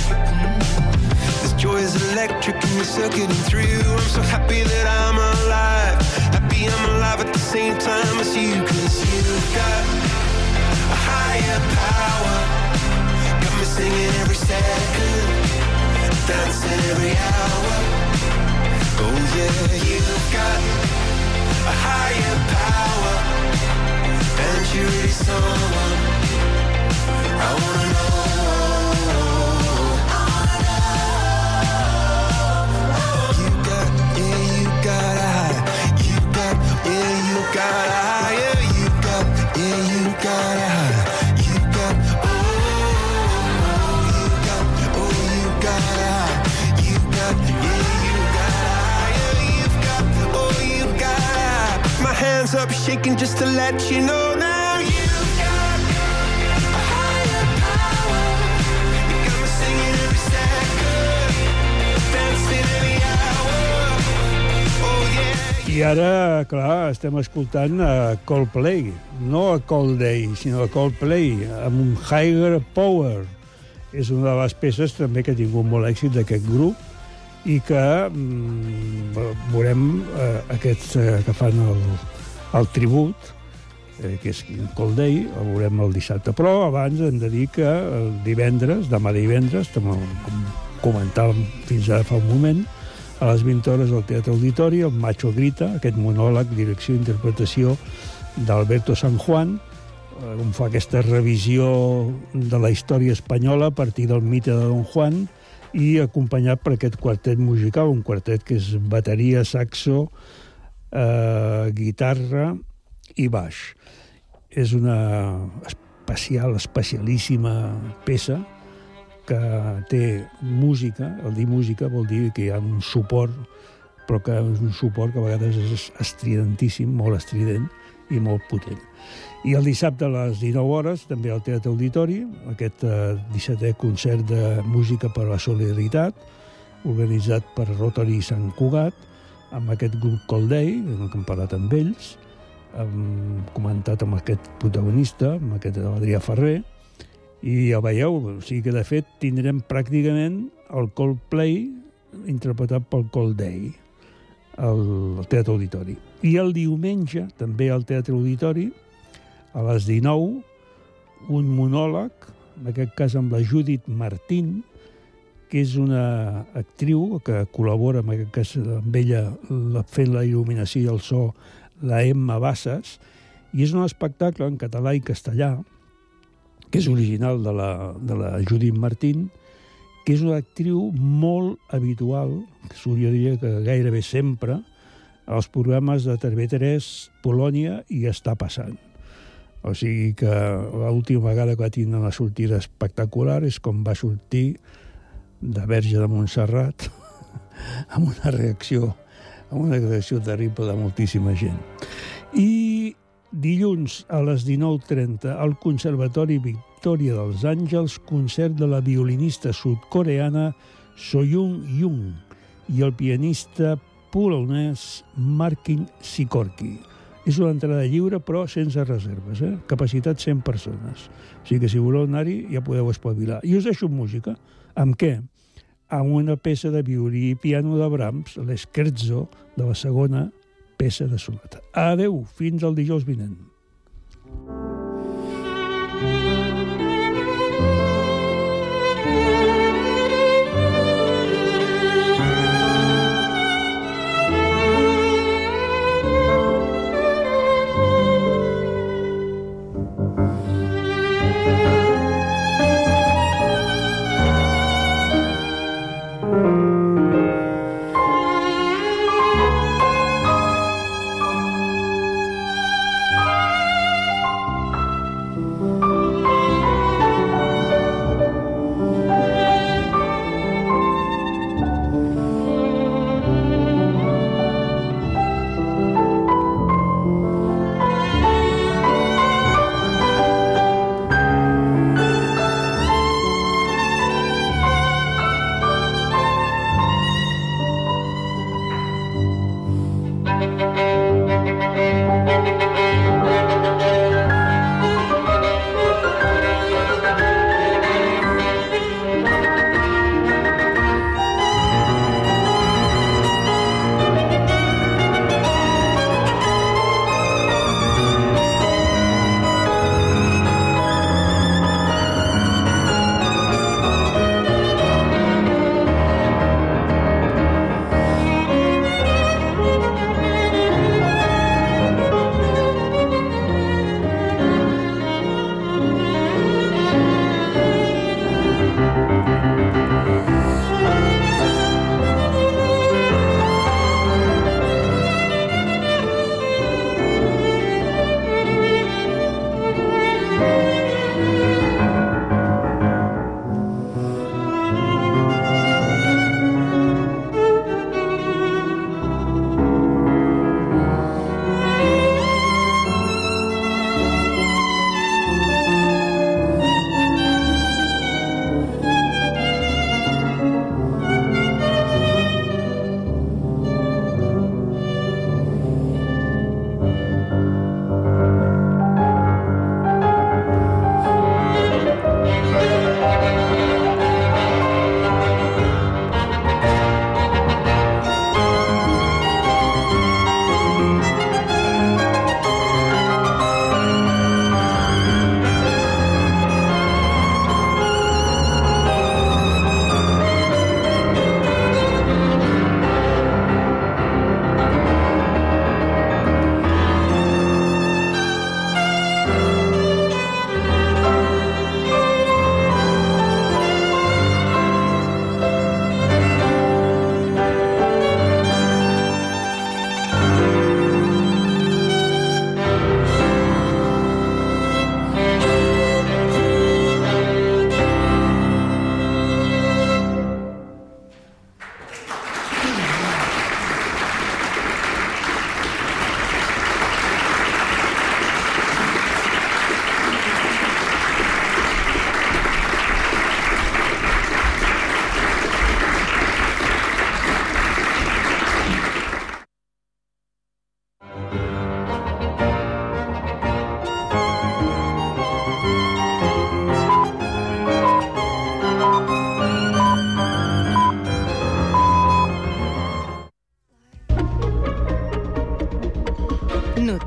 This joy is electric, and you're circuiting through. I'm so happy that I'm alive. Happy I'm alive at the same time as you, cause you've got a higher power. Got me singing every second dancing every hour. Oh yeah, you've got a higher power, and you're really someone I wanna know. Hands up shaking just to let you know now. Power. You got me singing every second, hour. Oh yeah. I ara, clar, estem escoltant a Coldplay, no a Coldday, sinó a Coldplay, amb un Higher Power. És una de les peces també que ha tingut molt èxit d'aquest grup i que mm, veurem eh, aquests eh, que fan el, el tribut, eh, que és Cold Day, el veurem el dissabte. Però abans hem de dir que el divendres, demà divendres, com com comentàvem fins ara fa un moment, a les 20 hores al Teatre Auditori, el Macho Grita, aquest monòleg, direcció i interpretació d'Alberto San Juan, eh, on fa aquesta revisió de la història espanyola a partir del mite de Don Juan i acompanyat per aquest quartet musical, un quartet que és bateria, saxo, eh, guitarra i baix. És una especial, especialíssima peça que té música, el dir música vol dir que hi ha un suport, però que és un suport que a vegades és estridentíssim, molt estrident, i molt potent. I el dissabte a les 19 hores, també al Teatre Auditori, aquest eh, 17è concert de música per a la solidaritat, organitzat per Rotary Sant Cugat, amb aquest grup Coldei, hem parlat amb ells, hem comentat amb aquest protagonista, amb aquest Adrià Ferrer, i ja veieu, o sigui que de fet tindrem pràcticament el Coldplay interpretat pel Coldei al Teatre Auditori. I el diumenge, també al Teatre Auditori, a les 19, un monòleg, en aquest cas amb la Judit Martín, que és una actriu que col·labora, en aquest amb ella, la, fent la il·luminació i el so, la Emma Bassas, i és un espectacle en català i castellà, que és original de la, de la Judit Martín, que és una actriu molt habitual, que jo diria que gairebé sempre, als programes de TV3, Polònia i Està passant. O sigui que l'última vegada que va tindre una sortida espectacular és com va sortir de Verge de Montserrat amb una reacció amb una reacció terrible de moltíssima gent. I dilluns a les 19.30 al Conservatori Victòria dels Àngels, concert de la violinista sudcoreana Soyun Jung i el pianista polonès Markin Sikorski. És una entrada lliure, però sense reserves, eh? Capacitat 100 persones. O sigui que si voleu anar-hi ja podeu espavilar. I us deixo música. Amb què? Amb una peça de violí i piano de Brahms, l'escherzo de la segona peça de sonata. Adeu, fins al dijous vinent.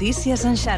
Delícias Sanchar.